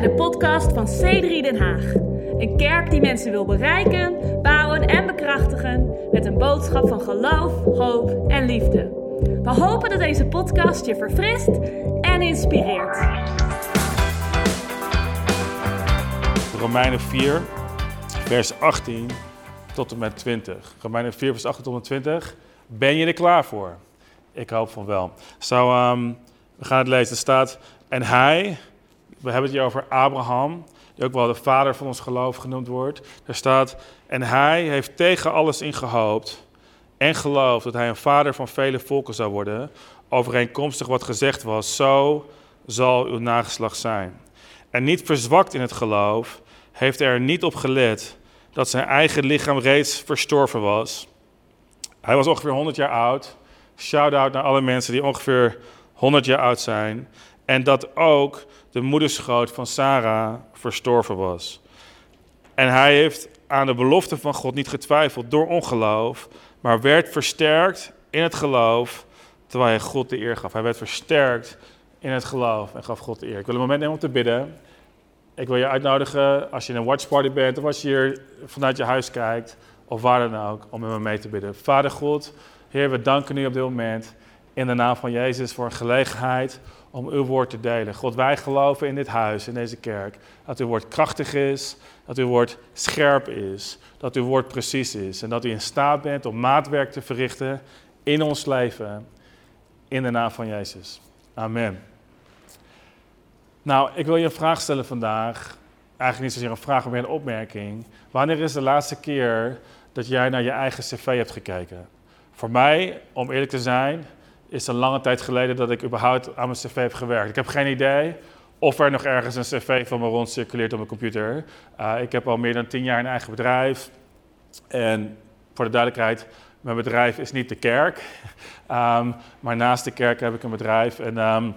bij de podcast van C3 Den Haag. Een kerk die mensen wil bereiken, bouwen en bekrachtigen met een boodschap van geloof, hoop en liefde. We hopen dat deze podcast je verfrist en inspireert. Romeinen 4, vers 18 tot en met 20. Romeinen 4, vers 18 tot en met 20. Ben je er klaar voor? Ik hoop van wel. Ehm, we gaan het lezen. Er staat, en hij, we hebben het hier over Abraham, die ook wel de vader van ons geloof genoemd wordt. Er staat, en hij heeft tegen alles in gehoopt en geloofd dat hij een vader van vele volken zou worden, overeenkomstig wat gezegd was, zo zal uw nageslacht zijn. En niet verzwakt in het geloof, heeft er niet op gelet dat zijn eigen lichaam reeds verstorven was. Hij was ongeveer 100 jaar oud. Shout-out naar alle mensen die ongeveer 100 jaar oud zijn. En dat ook de moederschoot van Sarah verstorven was. En hij heeft aan de belofte van God niet getwijfeld door ongeloof, maar werd versterkt in het geloof terwijl hij God de eer gaf. Hij werd versterkt in het geloof en gaf God de eer. Ik wil een moment nemen om te bidden. Ik wil je uitnodigen als je in een watchparty bent of als je hier vanuit je huis kijkt of waar dan ook, om met me mee te bidden. Vader God, Heer, we danken u op dit moment in de naam van Jezus voor een gelegenheid om uw woord te delen. God, wij geloven in dit huis, in deze kerk, dat uw woord krachtig is, dat uw woord scherp is, dat uw woord precies is en dat u in staat bent om maatwerk te verrichten in ons leven, in de naam van Jezus. Amen. Nou, ik wil je een vraag stellen vandaag. Eigenlijk niet zozeer een vraag, maar een opmerking. Wanneer is de laatste keer dat jij naar je eigen cv hebt gekeken? Voor mij, om eerlijk te zijn, is een lange tijd geleden dat ik überhaupt aan mijn cv heb gewerkt. Ik heb geen idee of er nog ergens een cv van me rondcirculeert op mijn computer. Uh, ik heb al meer dan tien jaar een eigen bedrijf. En voor de duidelijkheid, mijn bedrijf is niet de kerk. Um, maar naast de kerk heb ik een bedrijf. En, um,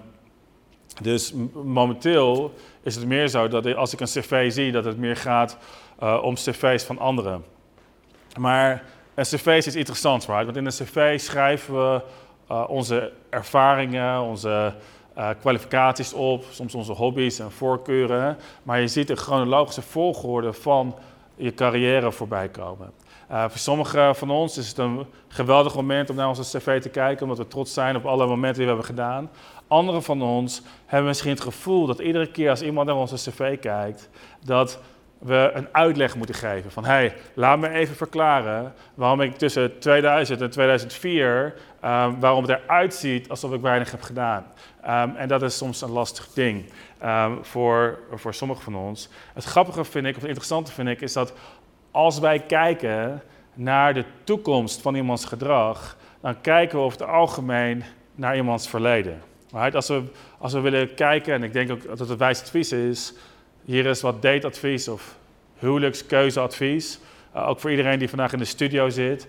dus momenteel is het meer zo dat als ik een cv zie, dat het meer gaat uh, om cv's van anderen. Maar een cv is iets interessants, right? Want in een cv schrijven we uh, onze ervaringen, onze uh, kwalificaties op, soms onze hobby's en voorkeuren. Maar je ziet een chronologische volgorde van je carrière voorbij komen. Uh, voor sommigen van ons is het een geweldig moment om naar onze cv te kijken, omdat we trots zijn op alle momenten die we hebben gedaan. Anderen van ons hebben misschien het gevoel dat iedere keer als iemand naar onze cv kijkt, dat we een uitleg moeten geven. Van hey, laat me even verklaren waarom ik tussen 2000 en 2004, um, waarom het eruit ziet alsof ik weinig heb gedaan. Um, en dat is soms een lastig ding um, voor, voor sommigen van ons. Het grappige vind ik, of het interessante vind ik, is dat als wij kijken naar de toekomst van iemands gedrag, dan kijken we over het algemeen naar iemands verleden. Als, we, als we willen kijken, en ik denk ook dat het wijs advies is, hier is wat dateadvies of huwelijkskeuzeadvies. Uh, ook voor iedereen die vandaag in de studio zit.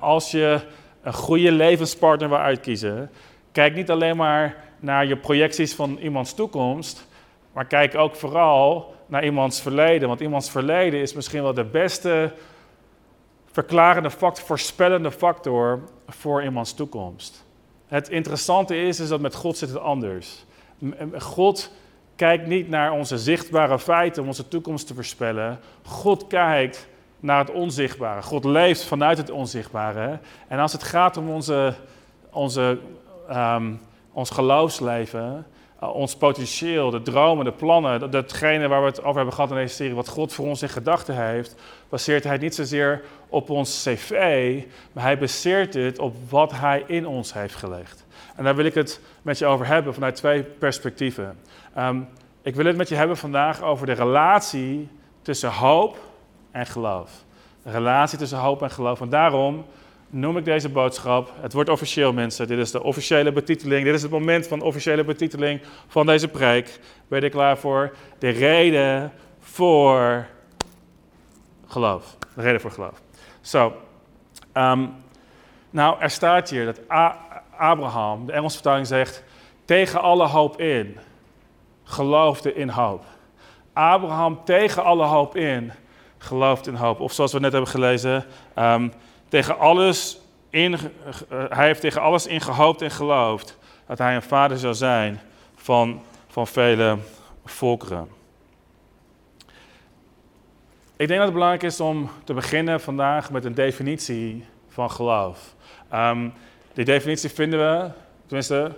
Als je een goede levenspartner wil uitkiezen, kijk niet alleen maar naar je projecties van iemands toekomst, maar kijk ook vooral naar iemands verleden. Want iemands verleden is misschien wel de beste verklarende factor, voorspellende factor voor iemands toekomst. Het interessante is, is dat met God zit het anders. God kijkt niet naar onze zichtbare feiten om onze toekomst te voorspellen. God kijkt naar het onzichtbare. God leeft vanuit het onzichtbare. En als het gaat om onze, onze, um, ons geloofsleven, uh, ons potentieel, de dromen, de plannen, dat, datgene waar we het over hebben gehad in deze serie, wat God voor ons in gedachten heeft, baseert hij niet zozeer op ons cv, maar hij baseert het op wat hij in ons heeft gelegd. En daar wil ik het met je over hebben vanuit twee perspectieven. Um, ik wil het met je hebben vandaag over de relatie tussen hoop en geloof. De relatie tussen hoop en geloof. En daarom noem ik deze boodschap. Het wordt officieel, mensen. Dit is de officiële betiteling. Dit is het moment van de officiële betiteling van deze preek. Ben je klaar voor? De reden voor geloof. De reden voor geloof. Zo. So, um, nou, er staat hier dat Abraham, de Engelse vertaling zegt, tegen alle hoop in, geloofde in hoop. Abraham tegen alle hoop in, gelooft in hoop. Of zoals we net hebben gelezen, um, tegen alles in, uh, hij heeft tegen alles in gehoopt en geloofd dat hij een vader zou zijn van, van vele volkeren. Ik denk dat het belangrijk is om te beginnen vandaag met een definitie van geloof. Ehm, die definitie vinden we, tenminste,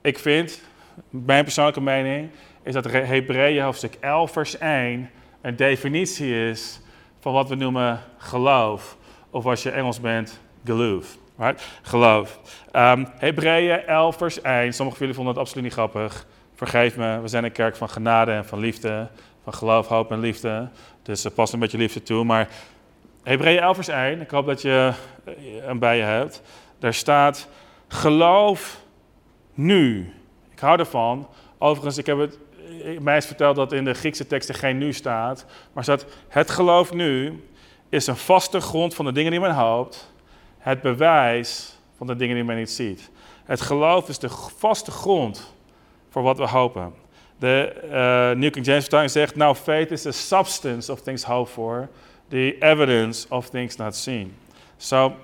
ik vind, mijn persoonlijke mening, is dat Hebreeën hoofdstuk 11 vers 1 een definitie is van wat we noemen geloof. Of als je Engels bent, geloof. Right? Geloof. Um, Hebreeën 11 vers 1, sommigen van jullie vonden het absoluut niet grappig. Vergeef me, we zijn een kerk van genade en van liefde. Van geloof, hoop en liefde. Dus uh, pas een beetje liefde toe. Maar Hebreeën 11 vers 1, ik hoop dat je hem bij je hebt. Daar staat, geloof nu. Ik hou ervan. Overigens, ik heb het mij is verteld dat in de Griekse teksten geen nu staat. Maar staat, het geloof nu is een vaste grond van de dingen die men hoopt. Het bewijs van de dingen die men niet ziet. Het geloof is de vaste grond voor wat we hopen. De uh, New King James vertaling zegt, now faith is the substance of things hoped for, the evidence of things not seen. Zo,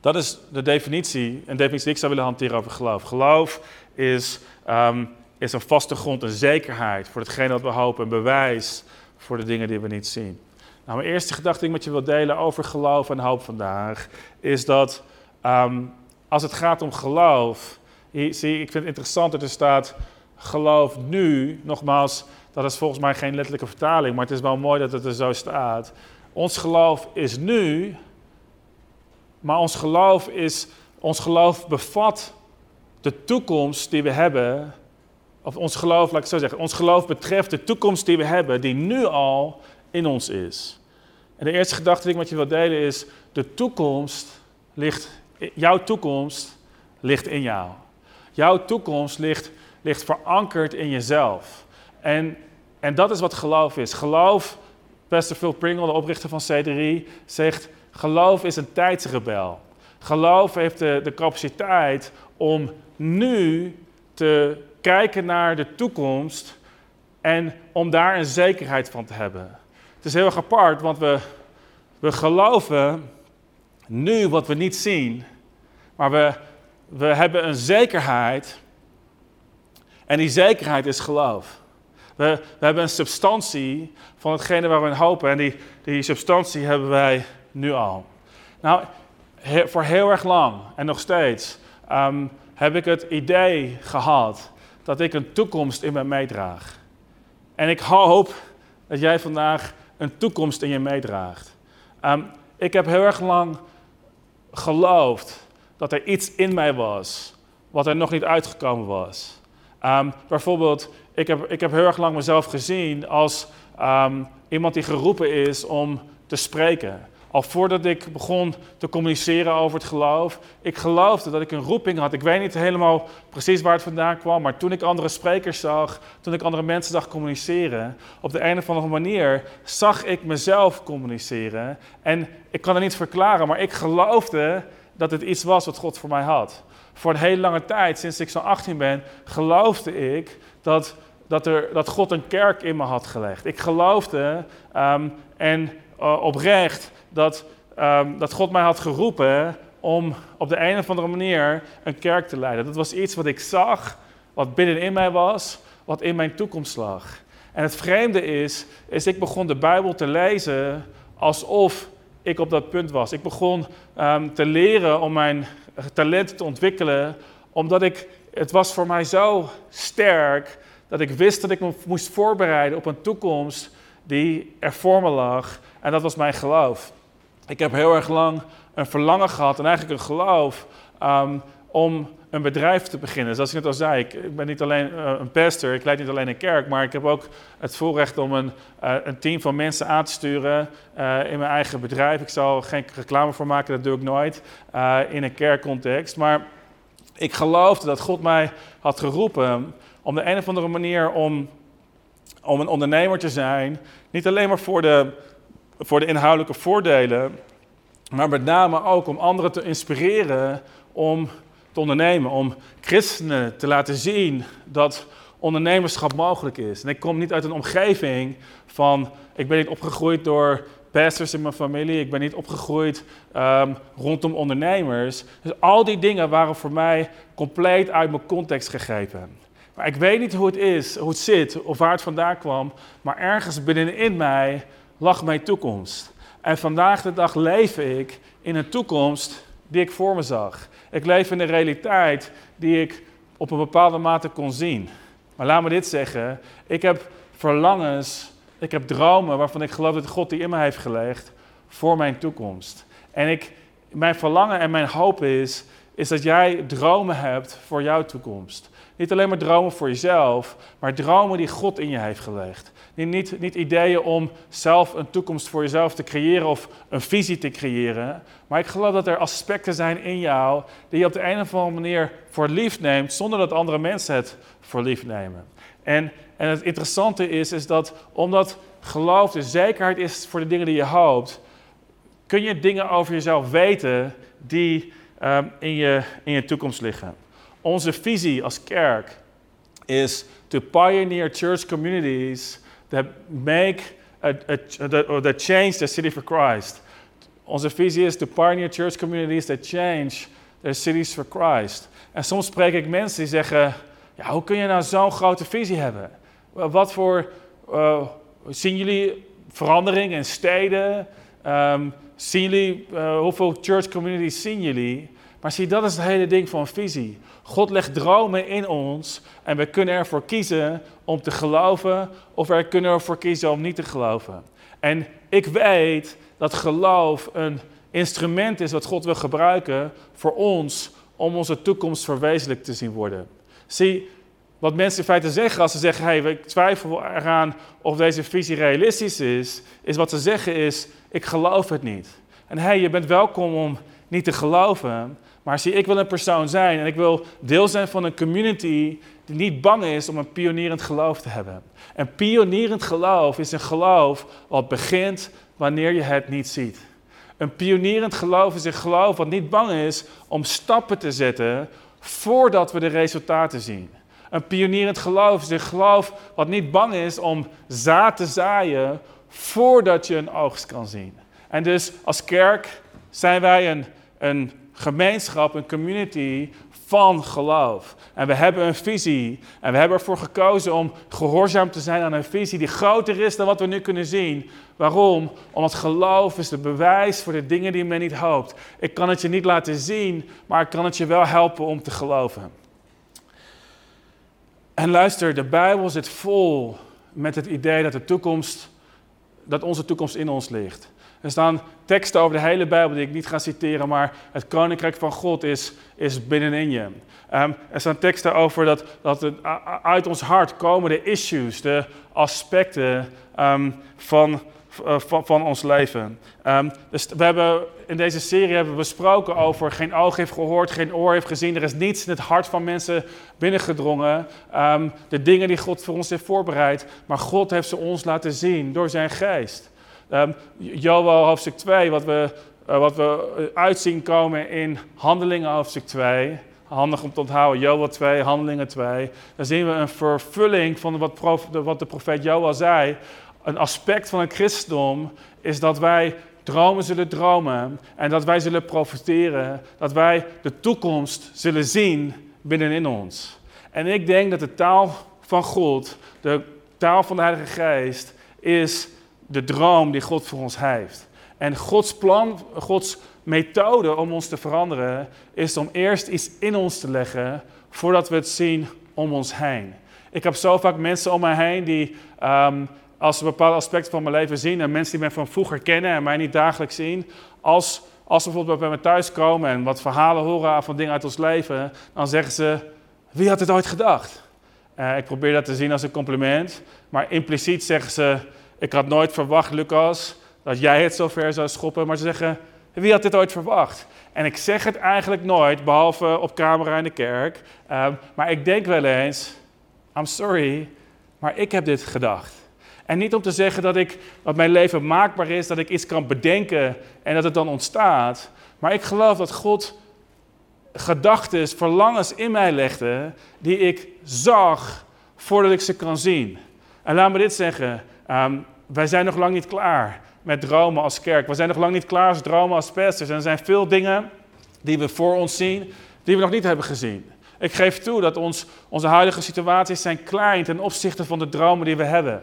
dat is de definitie, een definitie die ik zou willen hanteren over geloof. Geloof is, um, is een vaste grond, een zekerheid voor hetgeen dat we hopen, een bewijs voor de dingen die we niet zien. Nou, mijn eerste gedachte die ik met je wil delen over geloof en hoop vandaag, is dat um, als het gaat om geloof, zie, ik vind het interessant dat er staat geloof nu, nogmaals, dat is volgens mij geen letterlijke vertaling, maar het is wel mooi dat het er zo staat. Ons geloof is nu, maar ons geloof, is, ons geloof bevat de toekomst die we hebben. Of ons geloof, laat ik zo zeggen, ons geloof betreft de toekomst die we hebben, die nu al in ons is. En de eerste gedachte die ik met je wil delen is, de toekomst ligt, jouw toekomst ligt in jou. Jouw toekomst ligt, ligt verankerd in jezelf. En, en dat is wat geloof is. Geloof, Pastor Phil Pringle, de oprichter van C3, zegt, geloof is een tijdsrebel. Geloof heeft de, de capaciteit om nu te kijken naar de toekomst en om daar een zekerheid van te hebben. Het is heel erg apart, want we, we geloven nu wat we niet zien, maar we, we hebben een zekerheid en die zekerheid is geloof. We, we hebben een substantie van hetgene waar we in hopen en die, die substantie hebben wij nu al. Nou, voor heel erg lang en nog steeds um, heb ik het idee gehad dat ik een toekomst in me meedraag. En ik hoop dat jij vandaag een toekomst in je meedraagt. Um, ik heb heel erg lang geloofd dat er iets in mij was wat er nog niet uitgekomen was. Um, bijvoorbeeld, ik heb, ik heb heel erg lang mezelf gezien als um, iemand die geroepen is om te spreken. Al voordat ik begon te communiceren over het geloof, ik geloofde dat ik een roeping had. Ik weet niet helemaal precies waar het vandaan kwam, maar toen ik andere sprekers zag, toen ik andere mensen zag communiceren, op de een of andere manier zag ik mezelf communiceren. En ik kan het niet verklaren, maar ik geloofde dat het iets was wat God voor mij had. Voor een hele lange tijd, sinds ik zo 18 ben, geloofde ik dat, dat, er, dat God een kerk in me had gelegd. Ik geloofde um, en uh, oprecht dat, um, dat God mij had geroepen om op de een of andere manier een kerk te leiden. Dat was iets wat ik zag, wat binnenin mij was, wat in mijn toekomst lag. En het vreemde is, is ik begon de Bijbel te lezen alsof ik op dat punt was. Ik begon um, te leren om mijn talenten te ontwikkelen, omdat ik, het was voor mij zo sterk dat ik wist dat ik me moest voorbereiden op een toekomst die er voor me lag. En dat was mijn geloof. Ik heb heel erg lang een verlangen gehad en eigenlijk een geloof um, om een bedrijf te beginnen. Zoals ik net al zei, ik, ben niet alleen uh, een pastor, ik leid niet alleen een kerk, maar ik heb ook het voorrecht om een, uh, een team van mensen aan te sturen uh, in mijn eigen bedrijf. Ik zal geen reclame voor maken, dat doe ik nooit in een kerkcontext. Maar ik geloofde dat God mij had geroepen om de een of andere manier om, om een ondernemer te zijn. Niet alleen maar voor de, voor de inhoudelijke voordelen, maar met name ook om anderen te inspireren om te ondernemen. Om christenen te laten zien dat ondernemerschap mogelijk is. En ik kom niet uit een omgeving van, ik ben niet opgegroeid door pastors in mijn familie, ik ben niet opgegroeid um, rondom ondernemers. Dus al die dingen waren voor mij compleet uit mijn context gegrepen. Maar ik weet niet hoe het is, hoe het zit of waar het vandaan kwam, maar ergens binnenin mij lag mijn toekomst. En vandaag de dag leef ik in een toekomst die ik voor me zag. Ik leef in een realiteit die ik op een bepaalde mate kon zien. Maar laat me dit zeggen: ik heb verlangens, ik heb dromen waarvan ik geloof dat God die in me heeft gelegd voor mijn toekomst. En ik, mijn verlangen en mijn hoop is, is dat jij dromen hebt voor jouw toekomst. Niet alleen maar dromen voor jezelf, maar dromen die God in je heeft gelegd. Niet, niet ideeën om zelf een toekomst voor jezelf te creëren of een visie te creëren. Maar ik geloof dat er aspecten zijn in jou die je op de een of andere manier voor lief neemt, zonder dat andere mensen het voor lief nemen. En, en het interessante is, is dat omdat geloof de zekerheid is voor de dingen die je hoopt, kun je dingen over jezelf weten die um, in, je, in je toekomst liggen. Onze visie als kerk is to pioneer church communities that make a, a, that, change the city for Christ. Onze visie is to pioneer church communities that change their cities for Christ. En soms spreek ik mensen die zeggen: ja, hoe kun je nou zo'n grote visie hebben? Wat voor uh, zien jullie verandering in steden? Um, zien jullie uh, hoeveel church communities zien jullie? Maar zie, dat is het hele ding van visie. God legt dromen in ons en we kunnen ervoor kiezen om te geloven of we kunnen ervoor kiezen om niet te geloven. En ik weet dat geloof een instrument is wat God wil gebruiken voor ons om onze toekomst verwezenlijk te zien worden. Zie, wat mensen in feite zeggen als ze zeggen, hey, ik twijfel eraan of deze visie realistisch is, is wat ze zeggen is, ik geloof het niet. En hey, je bent welkom om niet te geloven, maar zie, ik wil een persoon zijn en ik wil deel zijn van een community die niet bang is om een pionierend geloof te hebben. En pionierend geloof is een geloof wat begint wanneer je het niet ziet. Een pionierend geloof is een geloof wat niet bang is om stappen te zetten voordat we de resultaten zien. Een pionierend geloof is een geloof wat niet bang is om zaad te zaaien voordat je een oogst kan zien. En dus als kerk zijn wij een, een gemeenschap, een community van geloof. En we hebben een visie. En we hebben ervoor gekozen om gehoorzaam te zijn aan een visie die groter is dan wat we nu kunnen zien. Waarom? Omdat geloof is het bewijs voor de dingen die men niet hoopt. Ik kan het je niet laten zien, maar ik kan het je wel helpen om te geloven. En luister, de Bijbel zit vol met het idee dat de toekomst, dat onze toekomst in ons ligt. Er staan teksten over de hele Bijbel die ik niet ga citeren, maar het koninkrijk van God is, is binnenin je. Um, er staan teksten over dat, dat het, uit ons hart komen de issues, de aspecten van, uh, van, van, ons leven. Um, dus we hebben in deze serie hebben we besproken over geen oog heeft gehoord, geen oor heeft gezien. Er is niets in het hart van mensen binnengedrongen. de dingen die God voor ons heeft voorbereid, maar God heeft ze ons laten zien door zijn geest. Um, hoofdstuk 2, wat we, uh, wat we uitzien komen in Handelingen hoofdstuk 2. Handig om te onthouden, Joel 2, Handelingen 2. Dan zien we een vervulling van wat, prof, wat de profeet Joel zei. Een aspect van het christendom is dat wij dromen zullen dromen en dat wij zullen profiteren, dat wij de toekomst zullen zien binnenin ons. En ik denk dat de taal van God, de taal van de Heilige Geest, is de droom die God voor ons heeft. En Gods plan, Gods methode om ons te veranderen, is om eerst iets in ons te leggen voordat we het zien om ons heen. Ik heb zo vaak mensen om mij heen die, um, als ze bepaalde aspecten van mijn leven zien, en mensen die mij van vroeger kennen en mij niet dagelijks zien, als, als ze bijvoorbeeld bij me thuis komen en wat verhalen horen van dingen uit ons leven, dan zeggen ze: Wie had het ooit gedacht? Uh, ik probeer dat te zien als een compliment, maar impliciet zeggen ze: ik had nooit verwacht, Lucas, dat jij het zo ver zou schoppen. Maar ze zeggen, wie had dit ooit verwacht? En ik zeg het eigenlijk nooit, behalve op camera in de kerk. Ehm, maar ik denk wel eens, I'm sorry, maar ik heb dit gedacht. En niet om te zeggen dat, ik, dat mijn leven maakbaar is, dat ik iets kan bedenken en dat het dan ontstaat. Maar ik geloof dat God gedachten, verlangens in mij legde, die ik zag voordat ik ze kan zien. En laat me dit zeggen, Um, wij zijn nog lang niet klaar met dromen als kerk. We zijn nog lang niet klaar als dromen als pastors. En er zijn veel dingen die we voor ons zien, die we nog niet hebben gezien. Ik geef toe dat ons, onze huidige situaties zijn klein ten opzichte van de dromen die we hebben.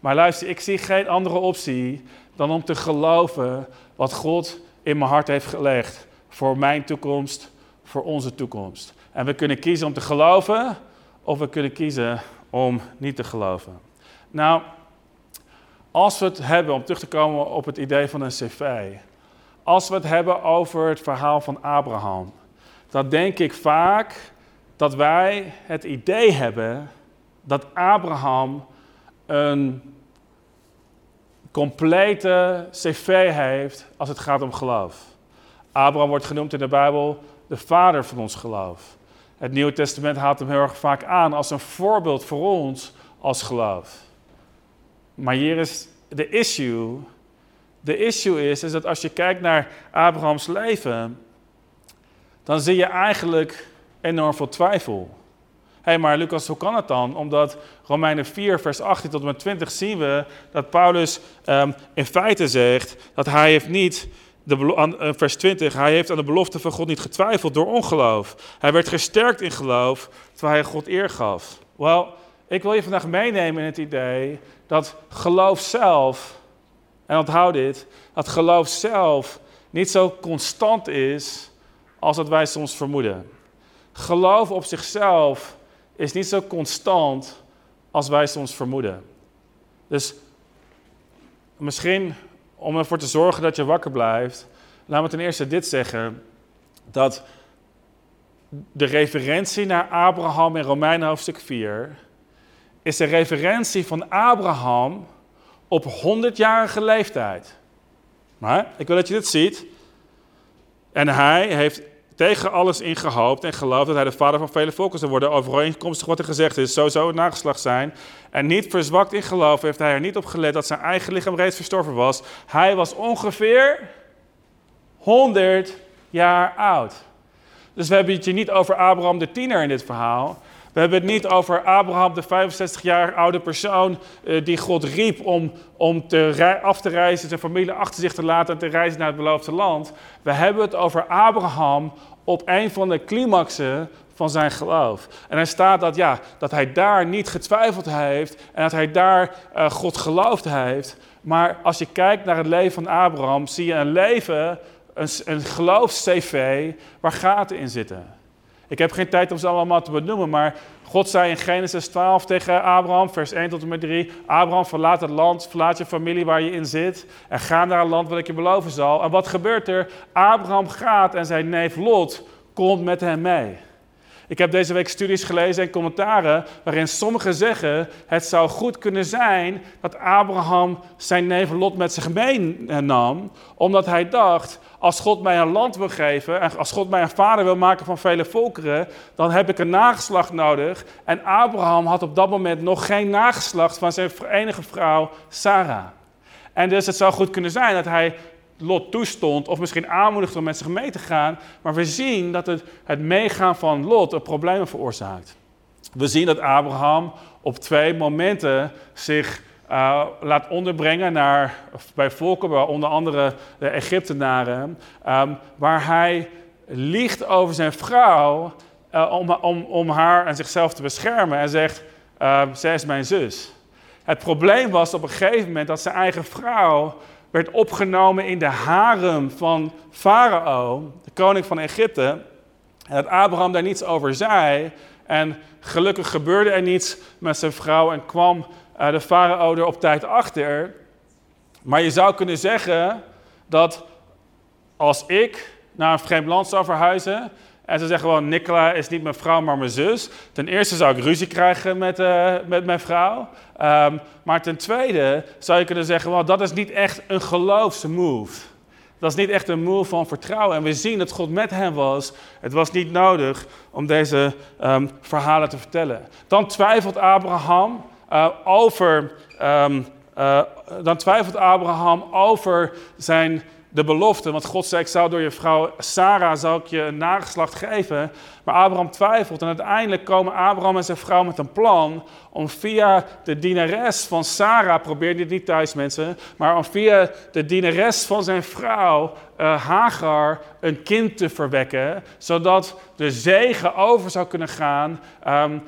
Maar luister, ik zie geen andere optie dan om te geloven wat God in mijn hart heeft gelegd. Voor mijn toekomst, voor onze toekomst. En we kunnen kiezen om te geloven of we kunnen kiezen om niet te geloven. Nou, als we het hebben, om terug te komen op het idee van een cv. Als we het hebben over het verhaal van Abraham, dan denk ik vaak dat wij het idee hebben dat Abraham een complete cv heeft als het gaat om geloof. Abraham wordt genoemd in de Bijbel de vader van ons geloof. Het Nieuwe Testament haalt hem heel erg vaak aan als een voorbeeld voor ons als geloof. Maar hier is de issue. De issue is, is dat als je kijkt naar Abrahams leven, dan zie je eigenlijk enorm veel twijfel. Hé, hey, maar Lucas, hoe kan het dan? Omdat Romeinen 4, vers 18 tot en met 20 zien we dat Paulus um, in feite zegt dat hij heeft niet de, eh, vers 20, hij heeft aan de belofte van God niet getwijfeld door ongeloof. Hij werd gesterkt in geloof, terwijl hij God eer gaf. Wel, ik wil je vandaag meenemen in het idee dat geloof zelf, en onthoud dit, dat geloof zelf niet zo constant is als dat wij soms vermoeden. Geloof op zichzelf is niet zo constant als wij soms vermoeden. Dus misschien om ervoor te zorgen dat je wakker blijft, laat me ten eerste dit zeggen: dat de referentie naar Abraham in Romeinen hoofdstuk 4 is de referentie van Abraham op 100-jarige leeftijd. Maar ik wil dat je dit ziet. En hij heeft tegen alles in gehoopt en geloofd dat hij de vader van vele volken zou worden. Overeenkomstig wat er gezegd is, zo zou het nageslacht zijn. En niet verzwakt in geloof heeft hij er niet op gelet dat zijn eigen lichaam reeds verstorven was. Hij was ongeveer 100 jaar oud. Dus we hebben het hier niet over Abraham de tiener in dit verhaal. We hebben het niet over Abraham, de 65 jaar oude persoon uh, die God riep om, om te af te reizen, zijn familie achter zich te laten en te reizen naar het beloofde land. We hebben het over Abraham op een van de climaxen van zijn geloof. En er staat dat, ja, dat hij daar niet getwijfeld heeft en dat hij daar uh, God geloofd heeft. Maar als je kijkt naar het leven van Abraham, zie je een leven, een, een geloofs-CV, waar gaten in zitten. Ik heb geen tijd om ze allemaal te benoemen, maar God zei in Genesis 12 tegen Abraham, vers 1 tot en met 3, Abraham, verlaat het land, verlaat je familie waar je in zit en ga naar een land wat ik je beloven zal. En wat gebeurt er? Abraham gaat en zijn neef Lot komt met hem mee. Ik heb deze week studies gelezen en commentaren waarin sommigen zeggen: het zou goed kunnen zijn dat Abraham zijn neef Lot met zich meenam, omdat hij dacht: als God mij een land wil geven en als God mij een vader wil maken van vele volkeren, dan heb ik een nageslacht nodig. En Abraham had op dat moment nog geen nageslacht van zijn enige vrouw Sarah. En dus het zou goed kunnen zijn dat hij Lot toestond, of misschien aanmoedigde om met zich mee te gaan. Maar we zien dat het, het meegaan van Lot een probleem veroorzaakt. We zien dat Abraham op twee momenten zich uh, laat onderbrengen naar, bij volken, onder andere de Egyptenaren, um, waar hij liegt over zijn vrouw uh, om, om, om haar en zichzelf te beschermen en zegt, uh, zij is mijn zus. Het probleem was op een gegeven moment dat zijn eigen vrouw werd opgenomen in de harem van Farao, de koning van Egypte. En dat Abraham daar niets over zei. En gelukkig gebeurde er niets met zijn vrouw en kwam uh, de farao er op tijd achter. Maar je zou kunnen zeggen dat als ik naar een vreemd land zou verhuizen en ze zeggen gewoon, Nicola is niet mijn vrouw, maar mijn zus. Ten eerste zou ik ruzie krijgen met, uh, met mijn vrouw. Um, maar ten tweede zou je kunnen zeggen, well, dat is niet echt een geloofsmove. Dat is niet echt een move van vertrouwen. En we zien dat God met hem was. Het was niet nodig om deze um, verhalen te vertellen. Dan twijfelt Abraham uh, over... Um, uh, dan twijfelt Abraham over zijn de belofte. Want God zei, ik zou door je vrouw Sarah zou ik je een nageslacht geven. Maar Abraham twijfelt en uiteindelijk komen Abraham en zijn vrouw met een plan om via de dienares van Sarah, probeer dit niet thuis mensen, maar om via de dienares van zijn vrouw uh, Hagar een kind te verwekken, zodat de zegen over zou kunnen gaan um,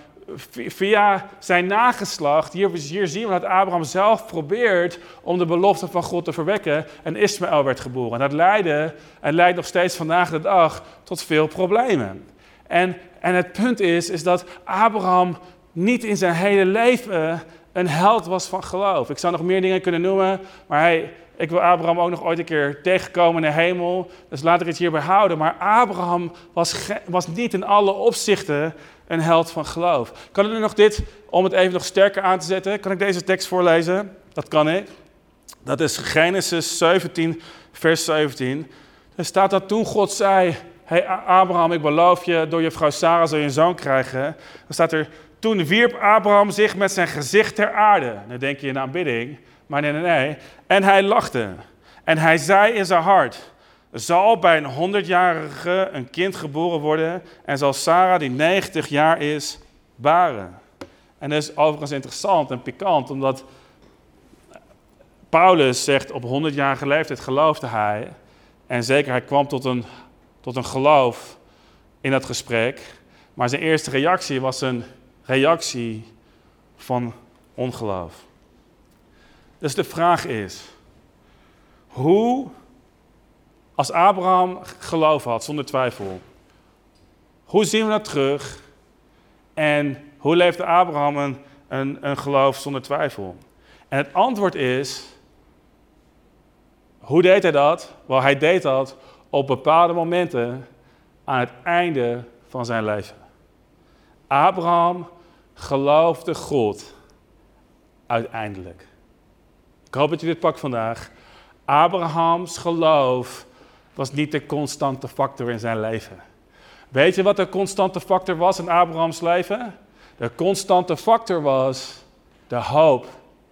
via zijn nageslacht, hier, zien we dat Abraham zelf probeert om de belofte van God te verwekken. En Ismaël werd geboren. En dat leidde, en leidt nog steeds vandaag de dag tot veel problemen. En, en het punt is, is dat Abraham niet in zijn hele leven een held was van geloof. Ik zou nog meer dingen kunnen noemen, maar hij, ik wil Abraham ook nog ooit een keer tegenkomen in de hemel. Dus laat ik het hierbij houden. Maar Abraham was, was niet in alle opzichten een held van geloof. Kan ik nu nog dit, om het even nog sterker aan te zetten, kan ik deze tekst voorlezen? Dat kan ik. Dat is Genesis 17, vers 17. Er staat dat toen God zei, hey Abraham, ik beloof je, door je vrouw Sarah zal je een zoon krijgen. Dan staat er, toen wierp Abraham zich met zijn gezicht ter aarde. Dan denk je in aanbidding, maar nee, nee, nee. En hij lachte. En hij zei in zijn hart, zal bij een honderdjarige een kind geboren worden en zal Sarah, die 90 jaar is, baren. En dat is overigens interessant en pikant, omdat Paulus zegt op 100-jarige leeftijd geloofde hij. En zeker, hij kwam tot een, tot een geloof in dat gesprek. Maar zijn eerste reactie was een reactie van ongeloof. Dus de vraag is, hoe als Abraham geloof had, zonder twijfel, hoe zien we dat terug? En hoe leefde Abraham een, een, een geloof zonder twijfel? En het antwoord is, hoe deed hij dat? Wel, hij deed dat op bepaalde momenten aan het einde van zijn leven. Abraham geloofde God uiteindelijk. Ik hoop dat je dit pakt vandaag. Abrahams geloof was niet de constante factor in zijn leven. Weet je wat de constante factor was in Abrahams leven? De constante factor was de hoop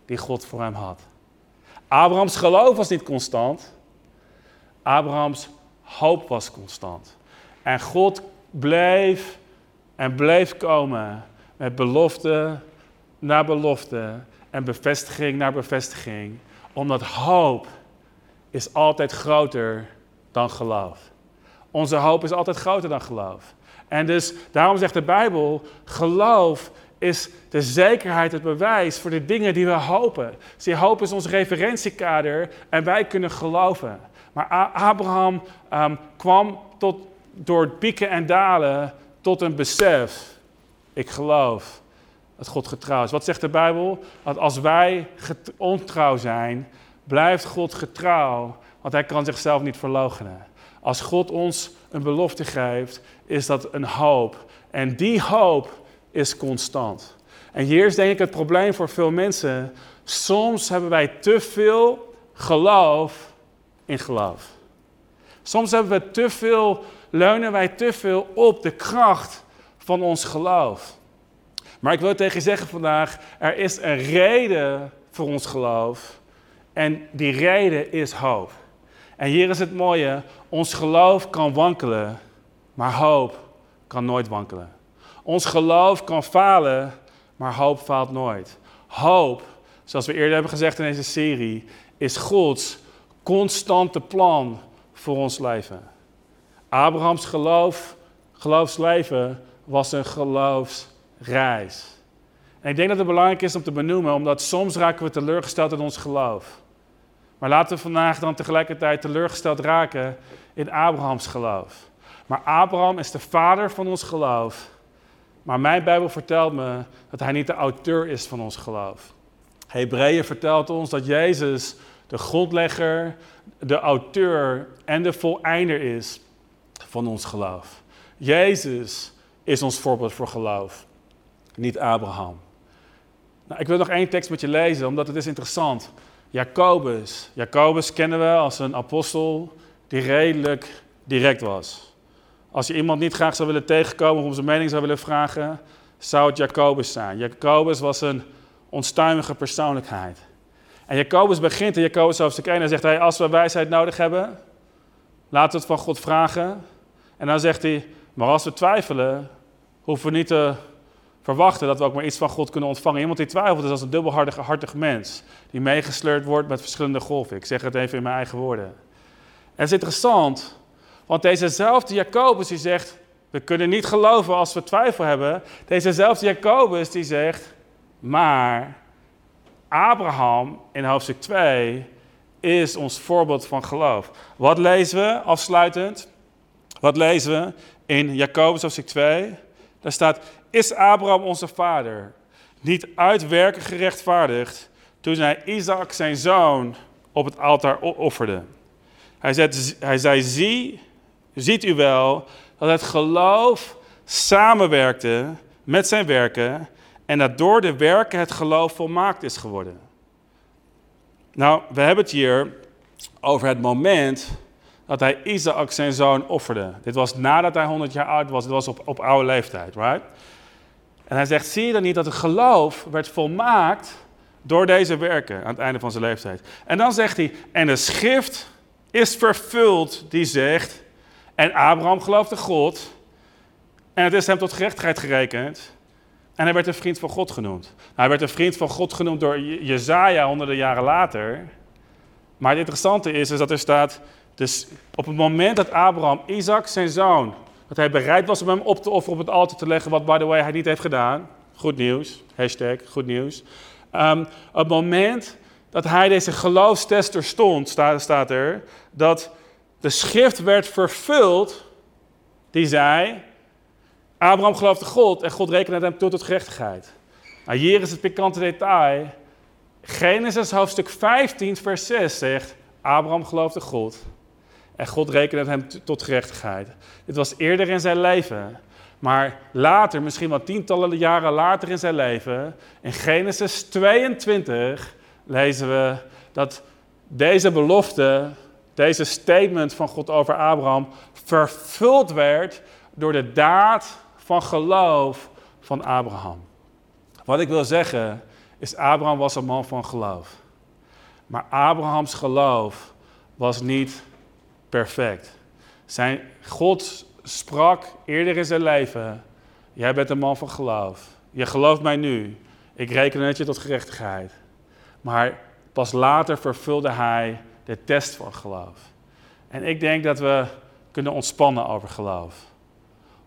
die God voor hem had. Abrahams geloof was niet constant. Abrahams hoop was constant. En God bleef en bleef komen met belofte naar belofte en bevestiging naar bevestiging. Omdat hoop is altijd groter dan geloof. Onze hoop is altijd groter dan geloof. En dus daarom zegt de Bijbel, geloof is de zekerheid, het bewijs voor de dingen die we hopen. Zie, hoop is ons referentiekader en wij kunnen geloven. Maar Abraham ehm, kwam tot, door pieken en dalen tot een besef. Ik geloof dat God getrouw is. Wat zegt de Bijbel? Dat als wij ontrouw zijn, blijft God getrouw, want hij kan zichzelf niet verloochenen. Als God ons een belofte geeft, is dat een hoop. En die hoop is constant. En hier is denk ik het probleem voor veel mensen. Soms hebben wij te veel geloof in geloof. Soms hebben we te veel, leunen wij te veel op de kracht van ons geloof. Maar ik wil tegen je zeggen vandaag, er is een reden voor ons geloof. En die reden is hoop. En hier is het mooie, ons geloof kan wankelen, maar hoop kan nooit wankelen. Ons geloof kan falen, maar hoop faalt nooit. Hoop, zoals we eerder hebben gezegd in deze serie, is Gods constante plan voor ons leven. Abrahams geloof, geloofsleven was een geloofsreis. En ik denk dat het belangrijk is om te benoemen, omdat soms raken we teleurgesteld in ons geloof. Maar laten we vandaag dan tegelijkertijd teleurgesteld raken in Abrahams geloof. Maar Abraham is de vader van ons geloof. Maar mijn Bijbel vertelt me dat hij niet de auteur is van ons geloof. Hebreeën vertelt ons dat Jezus de grondlegger, de auteur en de voleinder is van ons geloof. Jezus is ons voorbeeld voor geloof, niet Abraham. Nou, ik wil nog één tekst met je lezen, omdat het is interessant. Jacobus. Jacobus kennen we als een apostel die redelijk direct was. Als je iemand niet graag zou willen tegenkomen of om zijn mening zou willen vragen, zou het Jacobus zijn. Jacobus was een onstuimige persoonlijkheid. En Jacobus begint in Jacobus hoofdstuk 1 en zegt hij, als we wijsheid nodig hebben, laten we het van God vragen. En dan zegt hij, maar als we twijfelen, hoeven we niet te verwachten dat we ook maar iets van God kunnen ontvangen. Iemand die twijfelt is als een dubbelhartige hartig mens, die meegesleurd wordt met verschillende golven. Ik zeg het even in mijn eigen woorden. En het is interessant, want dezezelfde Jacobus die zegt, We kunnen niet geloven als we twijfel hebben. Dezezelfde Jacobus die zegt, maar Abraham in hoofdstuk 2 is ons voorbeeld van geloof. Wat lezen we afsluitend? Wat lezen we in Jacobus hoofdstuk 2? Daar staat, is Abraham onze vader niet uit werken gerechtvaardigd toen hij Isaac zijn zoon op het altaar offerde? Hij hij zei zie, ziet u wel dat het geloof samenwerkte met zijn werken en dat door de werken het geloof volmaakt is geworden. Nou, we hebben het hier over het moment dat hij Isaac zijn zoon offerde. Dit was nadat hij 100 jaar oud was, dit was op, op oude leeftijd, right? En hij zegt, zie je dan niet dat het geloof werd volmaakt door deze werken aan het einde van zijn leeftijd? En dan zegt hij, en de schrift is vervuld die zegt, en Abraham geloofde God, en het is hem tot gerechtigheid gerekend. En hij werd een vriend van God genoemd. Nou, hij werd een vriend van God genoemd door Jezaja honderden jaren later. Maar het interessante is, dat er staat, dus op het moment dat Abraham, Isaac, zijn zoon, dat hij bereid was om hem op te offeren op het altaar te leggen, wat by the way hij niet heeft gedaan. Goed nieuws, hashtag goed nieuws. Op het moment dat hij deze geloofstester stond, staat, er, dat de schrift werd vervuld, die zei, Abraham geloofde God en God rekende hem toe tot gerechtigheid. Nou, hier is het pikante detail. Genesis hoofdstuk 15, vers 6 zegt, Abraham geloofde God en God rekende hem tot gerechtigheid. Dit was eerder in zijn leven. Maar later, misschien wel tientallen jaren later in zijn leven, in Genesis 22 lezen we dat deze belofte, deze statement van God over Abraham, vervuld werd door de daad van geloof van Abraham. Wat ik wil zeggen is, Abraham was een man van geloof. Maar Abrahams geloof was niet perfect. Zijn, God sprak eerder in zijn leven, jij bent een man van geloof. Je gelooft mij nu. Ik reken het je tot gerechtigheid. Maar pas later vervulde hij de test van geloof. En ik denk dat we kunnen ontspannen over geloof.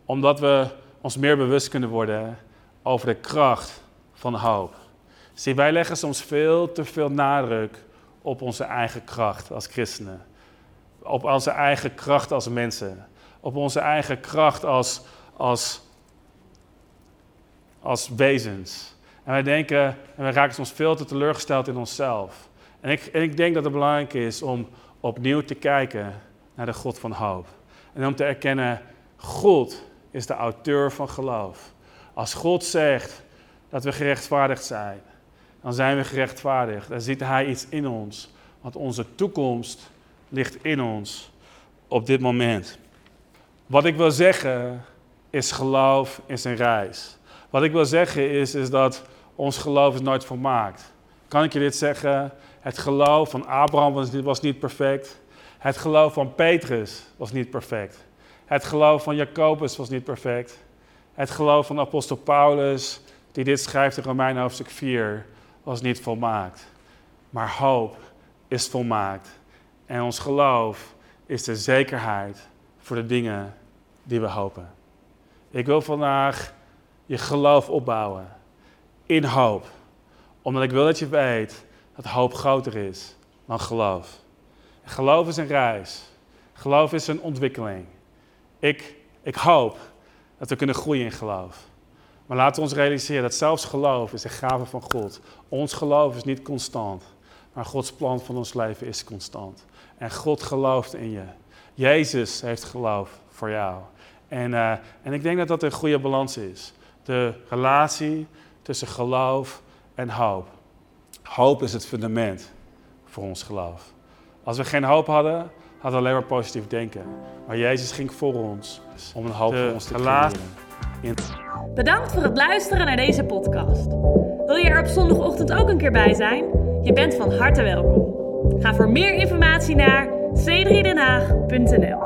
Omdat we ons meer bewust kunnen worden over de kracht van hoop. Zie, wij leggen soms veel te veel nadruk op onze eigen kracht als christenen. Op onze eigen kracht als mensen. Op onze eigen kracht als, als, als wezens. En wij denken, en wij raken soms veel te teleurgesteld in onszelf. En ik, en ik denk dat het belangrijk is om opnieuw te kijken naar de God van hoop. En om te erkennen, God is de auteur van geloof. Als God zegt dat we gerechtvaardigd zijn, dan zijn we gerechtvaardigd. Dan ziet Hij iets in ons. Want onze toekomst ligt in ons op dit moment. Wat ik wil zeggen is geloof is een reis. Wat ik wil zeggen is, is dat ons geloof is nooit volmaakt. Kan ik je dit zeggen? Het geloof van Abraham was, was niet perfect. Het geloof van Petrus was niet perfect. Het geloof van Jacobus was niet perfect. Het geloof van apostel Paulus, die dit schrijft in Romein hoofdstuk 4, was niet volmaakt. Maar hoop is volmaakt. En ons geloof is de zekerheid voor de dingen die we hopen. Ik wil vandaag je geloof opbouwen in hoop. Omdat ik wil dat je weet dat hoop groter is dan geloof. Geloof is een reis. Geloof is een ontwikkeling. Ik, ik hoop dat we kunnen groeien in geloof. Maar laten we ons realiseren dat zelfs geloof is een gave van God. Ons geloof is niet constant, maar Gods plan van ons leven is constant. En God gelooft in je. Jezus heeft geloof voor jou. En, uh, en ik denk dat dat een goede balans is. De relatie tussen geloof en hoop. Hoop is het fundament voor ons geloof. Als we geen hoop hadden, hadden we alleen maar positief denken. Maar Jezus ging voor ons om een hoop voor ons te creëren. Bedankt voor het luisteren naar deze podcast. Wil je er op zondagochtend ook een keer bij zijn? Je bent van harte welkom. Ga voor meer informatie naar c3denhaag.nl